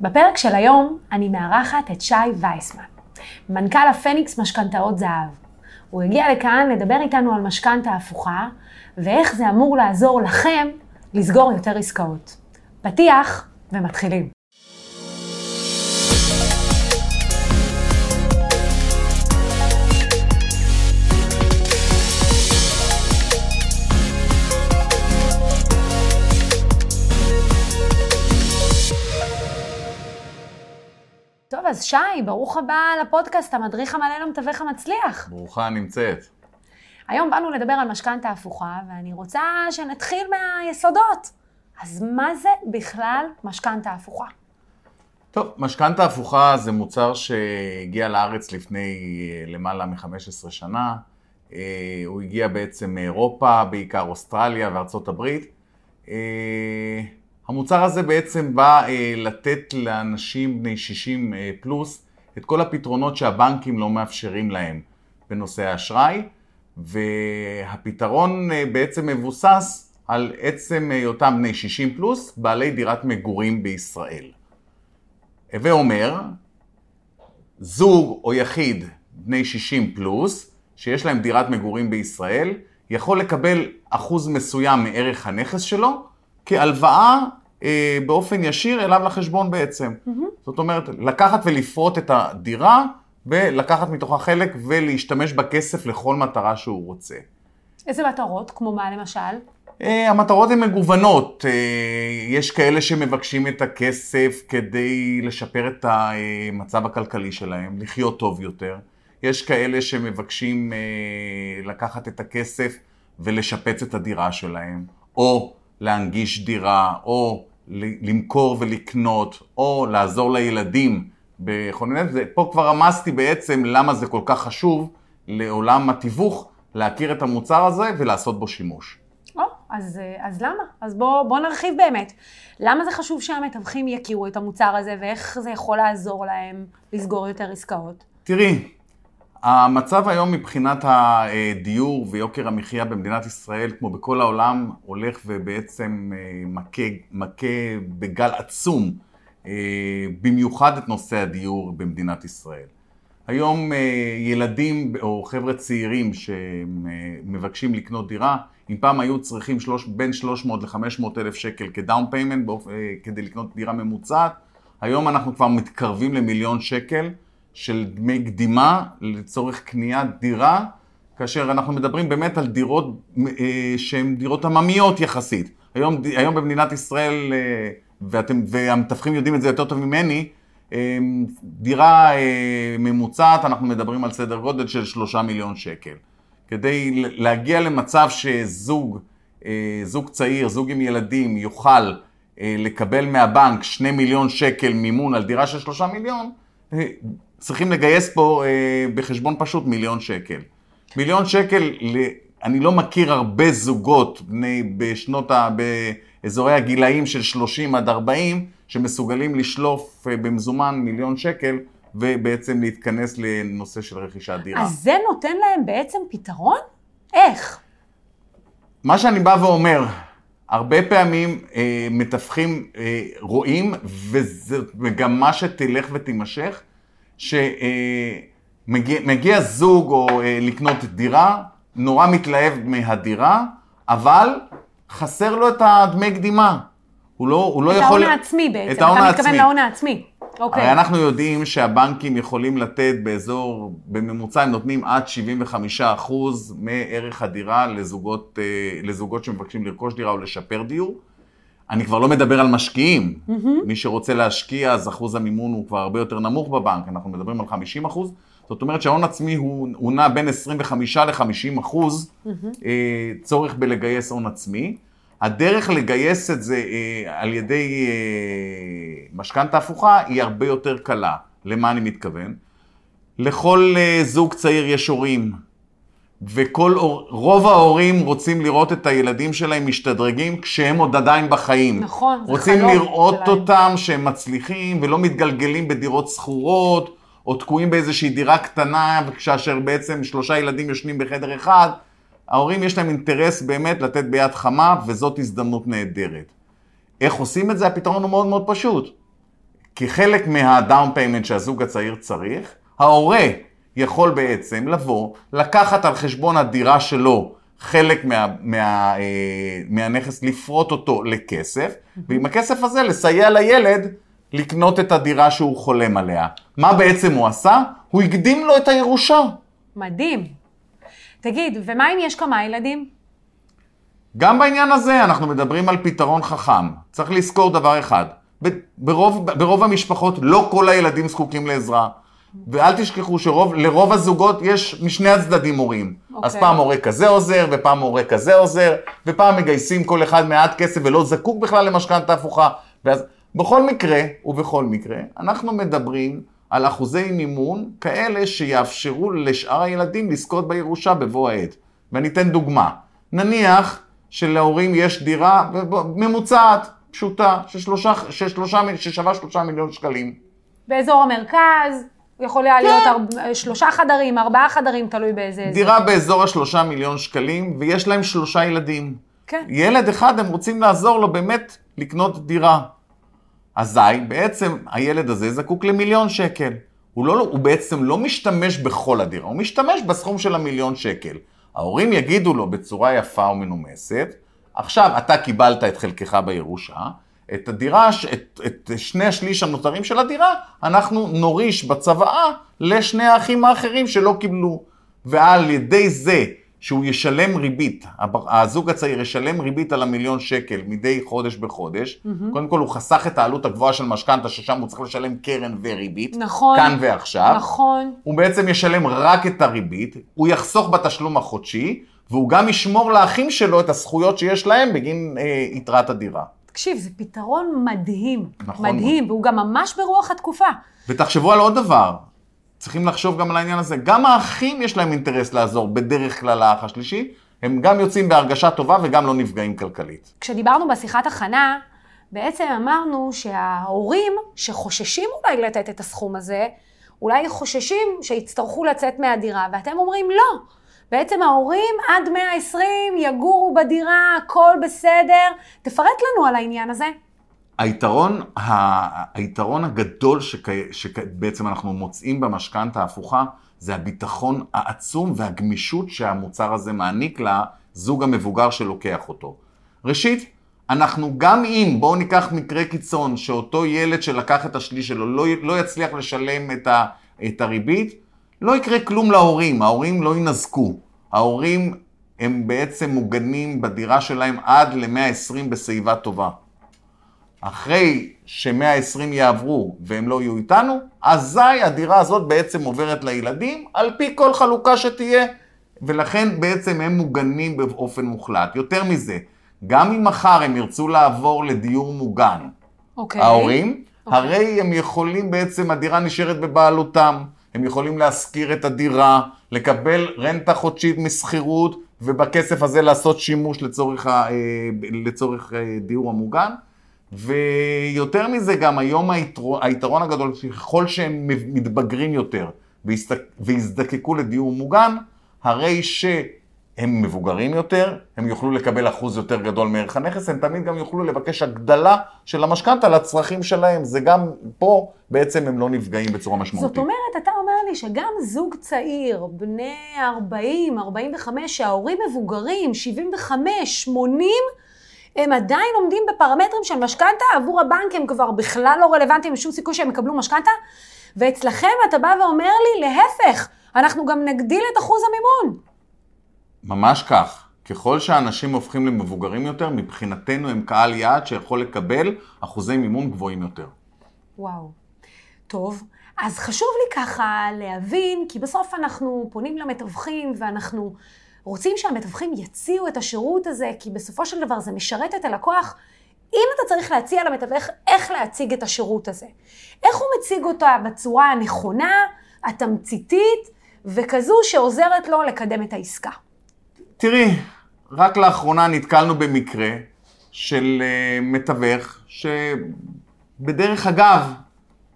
בפרק של היום אני מארחת את שי וייסמן, מנכ"ל הפניקס משכנתאות זהב. הוא הגיע לכאן לדבר איתנו על משכנתה הפוכה, ואיך זה אמור לעזור לכם לסגור יותר עסקאות. פתיח ומתחילים. אז שי, ברוך הבא לפודקאסט, המדריך המלא למתווך המצליח. ברוכה נמצאת. היום באנו לדבר על משכנתה הפוכה, ואני רוצה שנתחיל מהיסודות. אז מה זה בכלל משכנתה הפוכה? טוב, משכנתה הפוכה זה מוצר שהגיע לארץ לפני אה, למעלה מ-15 שנה. אה, הוא הגיע בעצם מאירופה, בעיקר אוסטרליה וארצות הברית. אה, המוצר הזה בעצם בא לתת לאנשים בני 60 פלוס את כל הפתרונות שהבנקים לא מאפשרים להם בנושא האשראי, והפתרון בעצם מבוסס על עצם היותם בני 60 פלוס, בעלי דירת מגורים בישראל. הווה אומר, זוג או יחיד בני 60 פלוס, שיש להם דירת מגורים בישראל, יכול לקבל אחוז מסוים מערך הנכס שלו כהלוואה אה, באופן ישיר אליו לחשבון בעצם. Mm-hmm. זאת אומרת, לקחת ולפרוט את הדירה ולקחת מתוכה חלק ולהשתמש בכסף לכל מטרה שהוא רוצה. איזה מטרות? כמו מה למשל? אה, המטרות הן מגוונות. אה, יש כאלה שמבקשים את הכסף כדי לשפר את המצב הכלכלי שלהם, לחיות טוב יותר. יש כאלה שמבקשים אה, לקחת את הכסף ולשפץ את הדירה שלהם, או להנגיש דירה, או למכור ולקנות, או לעזור לילדים בכל מיני... פה כבר רמזתי בעצם למה זה כל כך חשוב לעולם התיווך להכיר את המוצר הזה ולעשות בו שימוש. או, אז, אז למה? אז בואו בוא נרחיב באמת. למה זה חשוב שהמתווכים יכירו את המוצר הזה, ואיך זה יכול לעזור להם לסגור יותר עסקאות? תראי, המצב היום מבחינת הדיור ויוקר המחיה במדינת ישראל, כמו בכל העולם, הולך ובעצם אה, מכה, מכה בגל עצום, אה, במיוחד את נושא הדיור במדינת ישראל. היום אה, ילדים או חבר'ה צעירים שמבקשים לקנות דירה, אם פעם היו צריכים שלוש, בין 300 ל-500 אלף שקל כ down payment כדי לקנות דירה ממוצעת, היום אנחנו כבר מתקרבים למיליון שקל של דמי קדימה לצורך קניית דירה, כאשר אנחנו מדברים באמת על דירות אה, שהן דירות עממיות יחסית. היום, היום במדינת ישראל, אה, ואתם, והמתווכים יודעים את זה יותר טוב ממני, אה, דירה אה, ממוצעת, אנחנו מדברים על סדר גודל של שלושה מיליון שקל. כדי להגיע למצב שזוג, אה, זוג צעיר, זוג עם ילדים, יוכל אה, לקבל מהבנק שני מיליון שקל מימון על דירה של שלושה מיליון, אה, צריכים לגייס פה בחשבון פשוט מיליון שקל. מיליון שקל, אני לא מכיר הרבה זוגות בני, בשנות ה... באזורי הגילאים של 30 עד 40, שמסוגלים לשלוף במזומן מיליון שקל ובעצם להתכנס לנושא של רכישת דירה. אז זה נותן להם בעצם פתרון? איך? מה שאני בא ואומר, הרבה פעמים אה, מתווכים אה, רואים, וזו מגמה שתלך ותימשך, שמגיע זוג או אה, לקנות דירה, נורא מתלהב מהדירה, אבל חסר לו את הדמי קדימה. הוא לא, הוא לא יכול... את ההון העצמי בעצם, את אתה מתכוון להון העצמי. אוקיי. הרי אנחנו יודעים שהבנקים יכולים לתת באזור, בממוצע הם נותנים עד 75% מערך הדירה לזוגות, אה, לזוגות שמבקשים לרכוש דירה או לשפר דיור. אני כבר לא מדבר על משקיעים. Mm-hmm. מי שרוצה להשקיע, אז אחוז המימון הוא כבר הרבה יותר נמוך בבנק, אנחנו מדברים על 50 אחוז. זאת אומרת שההון עצמי הוא, הוא נע בין 25 ל-50 אחוז mm-hmm. אה, צורך בלגייס הון עצמי. הדרך לגייס את זה אה, על ידי אה, משכנתה הפוכה היא הרבה יותר קלה. למה אני מתכוון? לכל אה, זוג צעיר יש הורים, וכל, רוב ההורים רוצים לראות את הילדים שלהם משתדרגים כשהם עוד עדיין בחיים. נכון, זה חלום רוצים לראות שלהם. אותם שהם מצליחים ולא מתגלגלים בדירות שכורות, או תקועים באיזושהי דירה קטנה, כאשר בעצם שלושה ילדים יושנים בחדר אחד. ההורים יש להם אינטרס באמת לתת ביד חמה, וזאת הזדמנות נהדרת. איך עושים את זה? הפתרון הוא מאוד מאוד פשוט. כחלק מה down payment שהזוג הצעיר צריך, ההורה יכול בעצם לבוא, לקחת על חשבון הדירה שלו חלק מה, מה, אה, מהנכס, לפרוט אותו לכסף, ועם הכסף הזה לסייע לילד לקנות את הדירה שהוא חולם עליה. מה בעצם הוא עשה? הוא הקדים לו את הירושה. מדהים. תגיד, ומה אם יש כמה ילדים? גם בעניין הזה אנחנו מדברים על פתרון חכם. צריך לזכור דבר אחד, ברוב, ברוב המשפחות לא כל הילדים זקוקים לעזרה. ואל תשכחו שלרוב הזוגות יש משני הצדדים הורים. Okay. אז אוקיי. פעם הורה כזה עוזר, ופעם הורה כזה עוזר, ופעם מגייסים כל אחד מעט כסף ולא זקוק בכלל למשכנתה הפוכה. ואז בכל מקרה, ובכל מקרה, אנחנו מדברים על אחוזי מימון כאלה שיאפשרו לשאר הילדים לזכות בירושה בבוא העת. ואני אתן דוגמה. נניח שלהורים יש דירה ממוצעת, פשוטה, ששלושה, ששלושה, ששווה שלושה מיליון שקלים. באזור המרכז, יכול היה להיות ארבע, שלושה חדרים, ארבעה חדרים, תלוי באיזה... דירה באזור השלושה מיליון שקלים, ויש להם שלושה ילדים. כן. ילד אחד, הם רוצים לעזור לו באמת לקנות דירה. אזי בעצם הילד הזה זקוק למיליון שקל. הוא, לא, הוא בעצם לא משתמש בכל הדירה, הוא משתמש בסכום של המיליון שקל. ההורים יגידו לו בצורה יפה ומנומסת, עכשיו אתה קיבלת את חלקך בירושה, את הדירה, את, את שני השליש הנותרים של הדירה, אנחנו נוריש בצוואה לשני האחים האחרים שלא קיבלו. ועל ידי זה שהוא ישלם ריבית, הזוג הצעיר ישלם ריבית על המיליון שקל מדי חודש בחודש, mm-hmm. קודם כל הוא חסך את העלות הגבוהה של משכנתה, ששם הוא צריך לשלם קרן וריבית, נכון, כאן ועכשיו, נכון. הוא בעצם ישלם רק את הריבית, הוא יחסוך בתשלום החודשי, והוא גם ישמור לאחים שלו את הזכויות שיש להם בגין אה, יתרת הדירה. תקשיב, זה פתרון מדהים. נכון מדהים, והוא גם ממש ברוח התקופה. ותחשבו על עוד דבר, צריכים לחשוב גם על העניין הזה. גם האחים יש להם אינטרס לעזור בדרך כלל לאח השלישי, הם גם יוצאים בהרגשה טובה וגם לא נפגעים כלכלית. כשדיברנו בשיחת הכנה, בעצם אמרנו שההורים שחוששים אולי לתת את הסכום הזה, אולי חוששים שיצטרכו לצאת מהדירה, ואתם אומרים לא. בעצם ההורים עד 120 יגורו בדירה, הכל בסדר. תפרט לנו על העניין הזה. היתרון, היתרון הגדול שבעצם אנחנו מוצאים במשכנתה ההפוכה, זה הביטחון העצום והגמישות שהמוצר הזה מעניק לזוג המבוגר שלוקח אותו. ראשית, אנחנו גם אם, בואו ניקח מקרה קיצון, שאותו ילד שלקח את השליש שלו לא, לא יצליח לשלם את, ה, את הריבית, לא יקרה כלום להורים, ההורים לא ינזקו. ההורים הם בעצם מוגנים בדירה שלהם עד ל-120 בשיבה טובה. אחרי ש-120 יעברו והם לא יהיו איתנו, אזי הדירה הזאת בעצם עוברת לילדים, על פי כל חלוקה שתהיה, ולכן בעצם הם מוגנים באופן מוחלט. יותר מזה, גם אם מחר הם ירצו לעבור לדיור מוגן, אוקיי. Okay. ההורים, Okay. אוקיי. הרי הם יכולים בעצם, הדירה נשארת בבעלותם, הם יכולים להשכיר את הדירה, לקבל רנטה חודשית משכירות, ובכסף הזה לעשות שימוש לצורך, ה, אה, לצורך אה, דיור המוגן. ויותר מזה, גם היום היתרון, היתרון הגדול, ככל שהם מתבגרים יותר ויזדקקו לדיור מוגן, הרי שהם מבוגרים יותר, הם יוכלו לקבל אחוז יותר גדול מערך הנכס, הם תמיד גם יוכלו לבקש הגדלה של המשכנתה לצרכים שלהם. זה גם פה, בעצם הם לא נפגעים בצורה משמעותית. זאת אומרת, אתה לי שגם זוג צעיר, בני 40, 45, שההורים מבוגרים, 75, 80, הם עדיין עומדים בפרמטרים של משכנתה, עבור הבנק הם כבר בכלל לא רלוונטיים, שום סיכוי שהם יקבלו משכנתה, ואצלכם אתה בא ואומר לי, להפך, אנחנו גם נגדיל את אחוז המימון. ממש כך. ככל שאנשים הופכים למבוגרים יותר, מבחינתנו הם קהל יעד שיכול לקבל אחוזי מימון גבוהים יותר. וואו. טוב, אז חשוב לי ככה להבין, כי בסוף אנחנו פונים למתווכים ואנחנו רוצים שהמתווכים יציעו את השירות הזה, כי בסופו של דבר זה משרת את הלקוח. אם אתה צריך להציע למתווך איך להציג את השירות הזה, איך הוא מציג אותה בצורה הנכונה, התמציתית, וכזו שעוזרת לו לקדם את העסקה. תראי, רק לאחרונה נתקלנו במקרה של uh, מתווך שבדרך אגב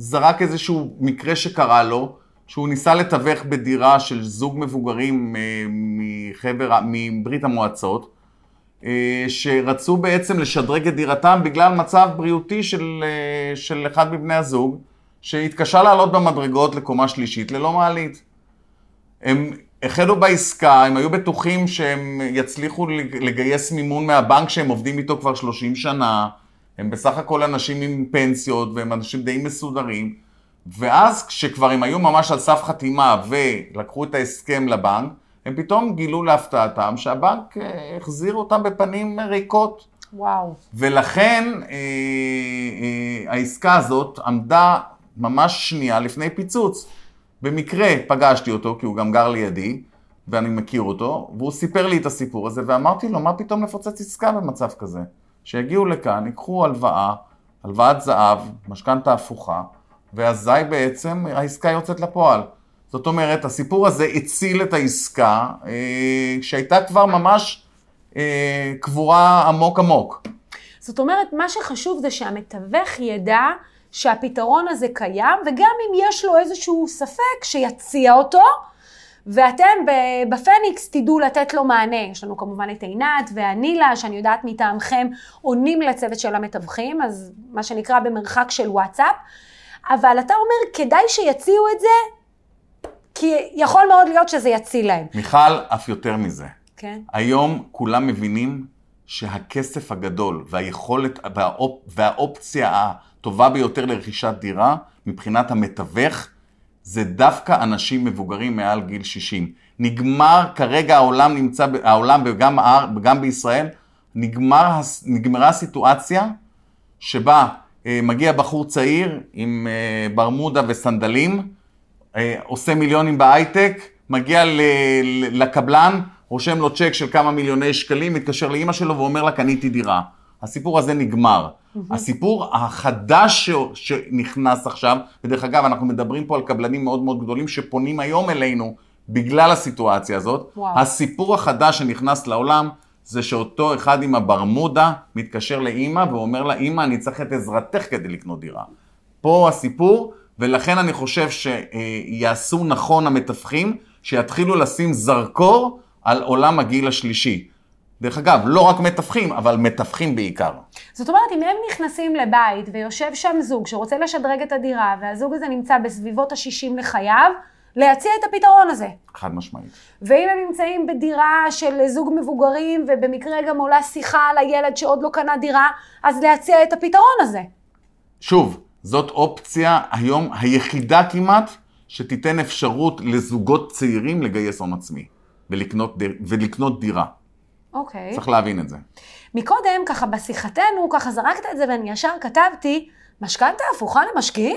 זרק איזשהו מקרה שקרה לו, שהוא ניסה לתווך בדירה של זוג מבוגרים מחבר, מברית המועצות, אה, שרצו בעצם לשדרג את דירתם בגלל מצב בריאותי של, אה, של אחד מבני הזוג, שהתקשה לעלות במדרגות לקומה שלישית ללא מעלית. הם החלו בעסקה, הם היו בטוחים שהם יצליחו לגייס מימון מהבנק שהם עובדים איתו כבר 30 שנה, הם בסך הכל אנשים עם פנסיות והם אנשים די מסודרים, ואז כשכבר הם היו ממש על סף חתימה ולקחו את ההסכם לבנק, הם פתאום גילו להפתעתם שהבנק אה, החזיר אותם בפנים ריקות. וואו. ולכן אה, אה, העסקה הזאת עמדה ממש שנייה לפני פיצוץ. במקרה פגשתי אותו, כי הוא גם גר לידי, ואני מכיר אותו, והוא סיפר לי את הסיפור הזה, ואמרתי לו, מה פתאום לפוצץ עסקה במצב כזה? שיגיעו לכאן, ייקחו הלוואה, הלוואת זהב, משכנתה הפוכה, ואזי בעצם העסקה יוצאת לפועל. זאת אומרת, הסיפור הזה הציל את העסקה, אה, שהייתה כבר ממש אה, קבורה עמוק עמוק. זאת אומרת, מה שחשוב זה שהמתווך ידע שהפתרון הזה קיים, וגם אם יש לו איזשהו ספק, שיציע אותו, ואתם בפניקס תדעו לתת לו מענה. יש לנו כמובן את עינת והנילה, שאני יודעת מטעמכם עונים לצוות של המתווכים, אז מה שנקרא במרחק של וואטסאפ. אבל אתה אומר, כדאי שיציעו את זה, כי יכול מאוד להיות שזה יציל להם. מיכל, אף יותר מזה. כן. היום כולם מבינים שהכסף הגדול והיכולת והאופ, והאופציה הטובה ביותר לרכישת דירה, מבחינת המתווך, זה דווקא אנשים מבוגרים מעל גיל 60. נגמר, כרגע העולם נמצא, העולם וגם, וגם בישראל, נגמר, נגמרה הסיטואציה שבה אה, מגיע בחור צעיר עם אה, ברמודה וסנדלים, אה, עושה מיליונים בהייטק, מגיע ל, ל, לקבלן, רושם לו צ'ק של כמה מיליוני שקלים, מתקשר לאימא שלו ואומר לה, קניתי דירה. הסיפור הזה נגמר. הסיפור החדש ש... שנכנס עכשיו, ודרך אגב, אנחנו מדברים פה על קבלנים מאוד מאוד גדולים שפונים היום אלינו בגלל הסיטואציה הזאת. וואו. הסיפור החדש שנכנס לעולם זה שאותו אחד עם הברמודה מתקשר לאימא ואומר לה, אימא, אני צריך את עזרתך כדי לקנות דירה. פה הסיפור, ולכן אני חושב שיעשו נכון המתווכים, שיתחילו לשים זרקור על עולם הגיל השלישי. דרך אגב, לא רק מתווכים, אבל מתווכים בעיקר. זאת אומרת, אם הם נכנסים לבית ויושב שם זוג שרוצה לשדרג את הדירה, והזוג הזה נמצא בסביבות ה-60 לחייו, להציע את הפתרון הזה. חד משמעית. ואם הם נמצאים בדירה של זוג מבוגרים, ובמקרה גם עולה שיחה על הילד שעוד לא קנה דירה, אז להציע את הפתרון הזה. שוב, זאת אופציה היום היחידה כמעט, שתיתן אפשרות לזוגות צעירים לגייס הון עצמי ולקנות, דיר, ולקנות דירה. אוקיי. צריך להבין את זה. מקודם, ככה בשיחתנו, ככה זרקת את זה ואני ישר כתבתי, משכנתה הפוכה למשקיעים?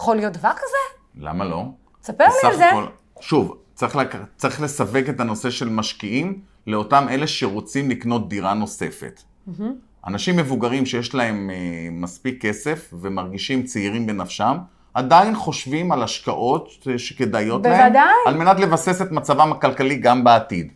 יכול להיות דבר כזה? למה לא? ספר לי על זה. הכל, שוב, צריך, לק... צריך לסווג את הנושא של משקיעים לאותם אלה שרוצים לקנות דירה נוספת. Mm-hmm. אנשים מבוגרים שיש להם אה, מספיק כסף ומרגישים צעירים בנפשם, עדיין חושבים על השקעות שכדאיות להם. בוודאי. על מנת לבסס את מצבם הכלכלי גם בעתיד.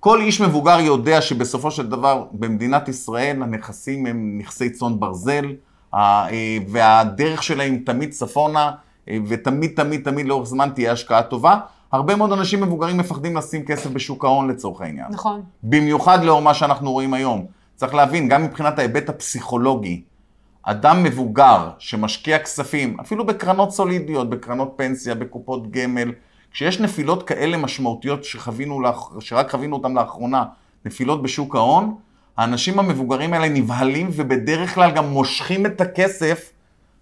כל איש מבוגר יודע שבסופו של דבר במדינת ישראל הנכסים הם נכסי צאן ברזל, אה, והדרך שלהם תמיד צפונה, אה, ותמיד תמיד תמיד לאורך זמן תהיה השקעה טובה. הרבה מאוד אנשים מבוגרים מפחדים לשים כסף בשוק ההון לצורך העניין. נכון. במיוחד לאור מה שאנחנו רואים היום. צריך להבין, גם מבחינת ההיבט הפסיכולוגי, אדם מבוגר שמשקיע כספים, אפילו בקרנות סולידיות, בקרנות פנסיה, בקופות גמל, כשיש נפילות כאלה משמעותיות שחווינו, שרק חווינו אותן לאחרונה, נפילות בשוק ההון, האנשים המבוגרים האלה נבהלים ובדרך כלל גם מושכים את הכסף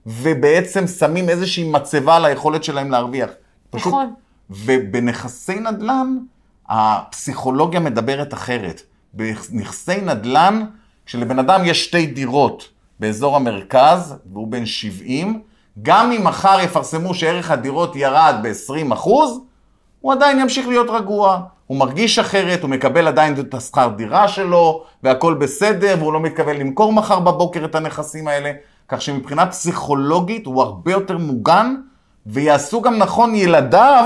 ובעצם שמים איזושהי מצבה על היכולת שלהם להרוויח. פשוט, נכון. ובנכסי נדל"ן, הפסיכולוגיה מדברת אחרת. בנכסי נדל"ן, כשלבן אדם יש שתי דירות באזור המרכז, והוא בן 70, גם אם מחר יפרסמו שערך הדירות ירד ב-20%, הוא עדיין ימשיך להיות רגוע. הוא מרגיש אחרת, הוא מקבל עדיין את השכר דירה שלו, והכל בסדר, והוא לא מתכוון למכור מחר בבוקר את הנכסים האלה. כך שמבחינה פסיכולוגית הוא הרבה יותר מוגן, ויעשו גם נכון ילדיו,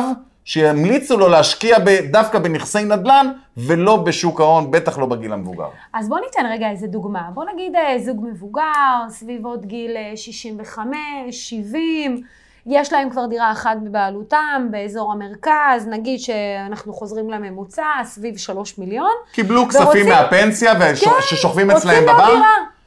שימליצו לו להשקיע דווקא בנכסי נדל"ן, ולא בשוק ההון, בטח לא בגיל המבוגר. אז בוא ניתן רגע איזה דוגמה. בוא נגיד אה, זוג מבוגר, סביבות גיל 65, אה, 70, יש להם כבר דירה אחת בבעלותם, באזור המרכז, נגיד שאנחנו חוזרים לממוצע, סביב 3 מיליון. קיבלו כספים ורוצים- מהפנסיה ששוכבים רוצים אצלהם עוד בבנק.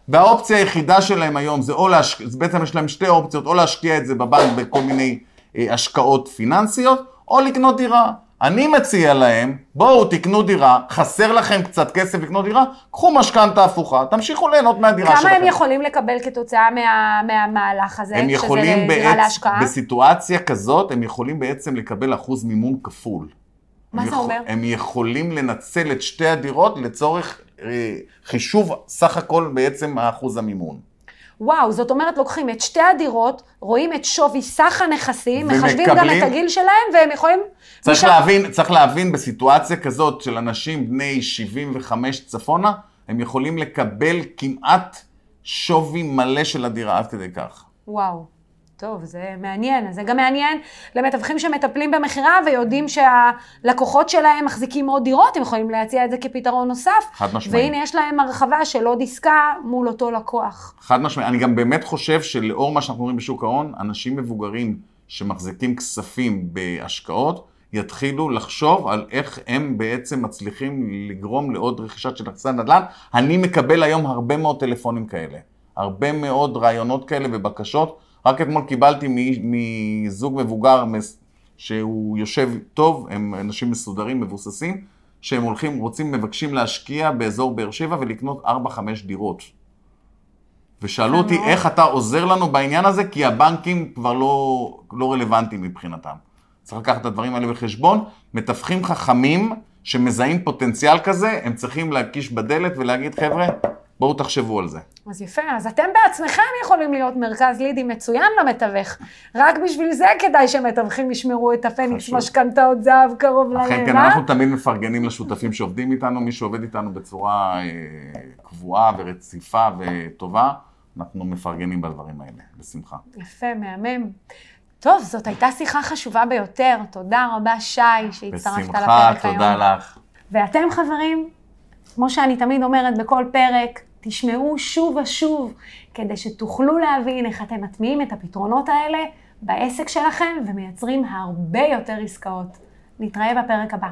והאופציה היחידה שלהם היום זה או להשקיע, בעצם יש להם שתי אופציות, או להשקיע את זה בבנק בכל מיני אה, השקעות פיננסיות, או לקנות דירה. אני מציע להם, בואו תקנו דירה, חסר לכם קצת כסף לקנות דירה, קחו משכנתה הפוכה, תמשיכו ליהנות מהדירה כמה שלכם. הם יכולים לקבל כתוצאה מה, מהמהלך הזה, הם יכולים שזה דירה בעצם, להשקעה? בסיטואציה כזאת, הם יכולים בעצם לקבל אחוז מימון כפול. מה זה יכול- אומר? הם יכולים לנצל את שתי הדירות לצורך אה, חישוב סך הכל בעצם האחוז המימון. וואו, זאת אומרת, לוקחים את שתי הדירות, רואים את שווי סך הנכסים, מחשבים גם את הגיל שלהם, והם יכולים... צריך משם- להבין, צריך להבין בסיטואציה כזאת של אנשים בני 75 צפונה, הם יכולים לקבל כמעט שווי מלא של הדירה עד כדי כך. וואו, טוב, זה מעניין. זה גם מעניין למתווכים שמטפלים במכירה ויודעים שהלקוחות שלהם מחזיקים עוד דירות, הם יכולים להציע את זה כפתרון נוסף. חד משמעית. והנה יש להם הרחבה של עוד עסקה מול אותו לקוח. חד משמעית. אני גם באמת חושב שלאור מה שאנחנו רואים בשוק ההון, אנשים מבוגרים שמחזיקים כספים בהשקעות, יתחילו לחשוב על איך הם בעצם מצליחים לגרום לעוד רכישת של נכסי נדל"ן. אני מקבל היום הרבה מאוד טלפונים כאלה. הרבה מאוד רעיונות כאלה ובקשות. רק אתמול קיבלתי מזוג מבוגר שהוא יושב טוב, הם אנשים מסודרים, מבוססים, שהם הולכים, רוצים, מבקשים להשקיע באזור באר שבע ולקנות 4-5 דירות. ושאלו אותי. איך אתה עוזר לנו בעניין הזה, כי הבנקים כבר לא, לא רלוונטיים מבחינתם. צריך לקחת את הדברים האלה בחשבון. מתווכים חכמים שמזהים פוטנציאל כזה, הם צריכים להקיש בדלת ולהגיד, חבר'ה, בואו תחשבו על זה. אז יפה, אז אתם בעצמכם יכולים להיות מרכז לידים מצוין למתווך. רק בשביל זה כדאי שמתווכים ישמרו את הפניקס. משכנתאות זהב קרוב ללב, אכן כן? אנחנו תמיד מפרגנים לשותפים שעובדים איתנו, מי שעובד איתנו בצורה אה, קבועה ורציפה וטובה, אנחנו מפרגנים בדברים האלה, בשמחה. יפה, מהמם. טוב, זאת הייתה שיחה חשובה ביותר. תודה רבה, שי, שהצטרפת בשמחה, לפרק היום. תודה לך. ואתם, חברים, כמו שאני תמיד אומרת בכל פרק, תשמעו שוב ושוב, כדי שתוכלו להבין איך אתם מטמיעים את הפתרונות האלה בעסק שלכם ומייצרים הרבה יותר עסקאות. נתראה בפרק הבא.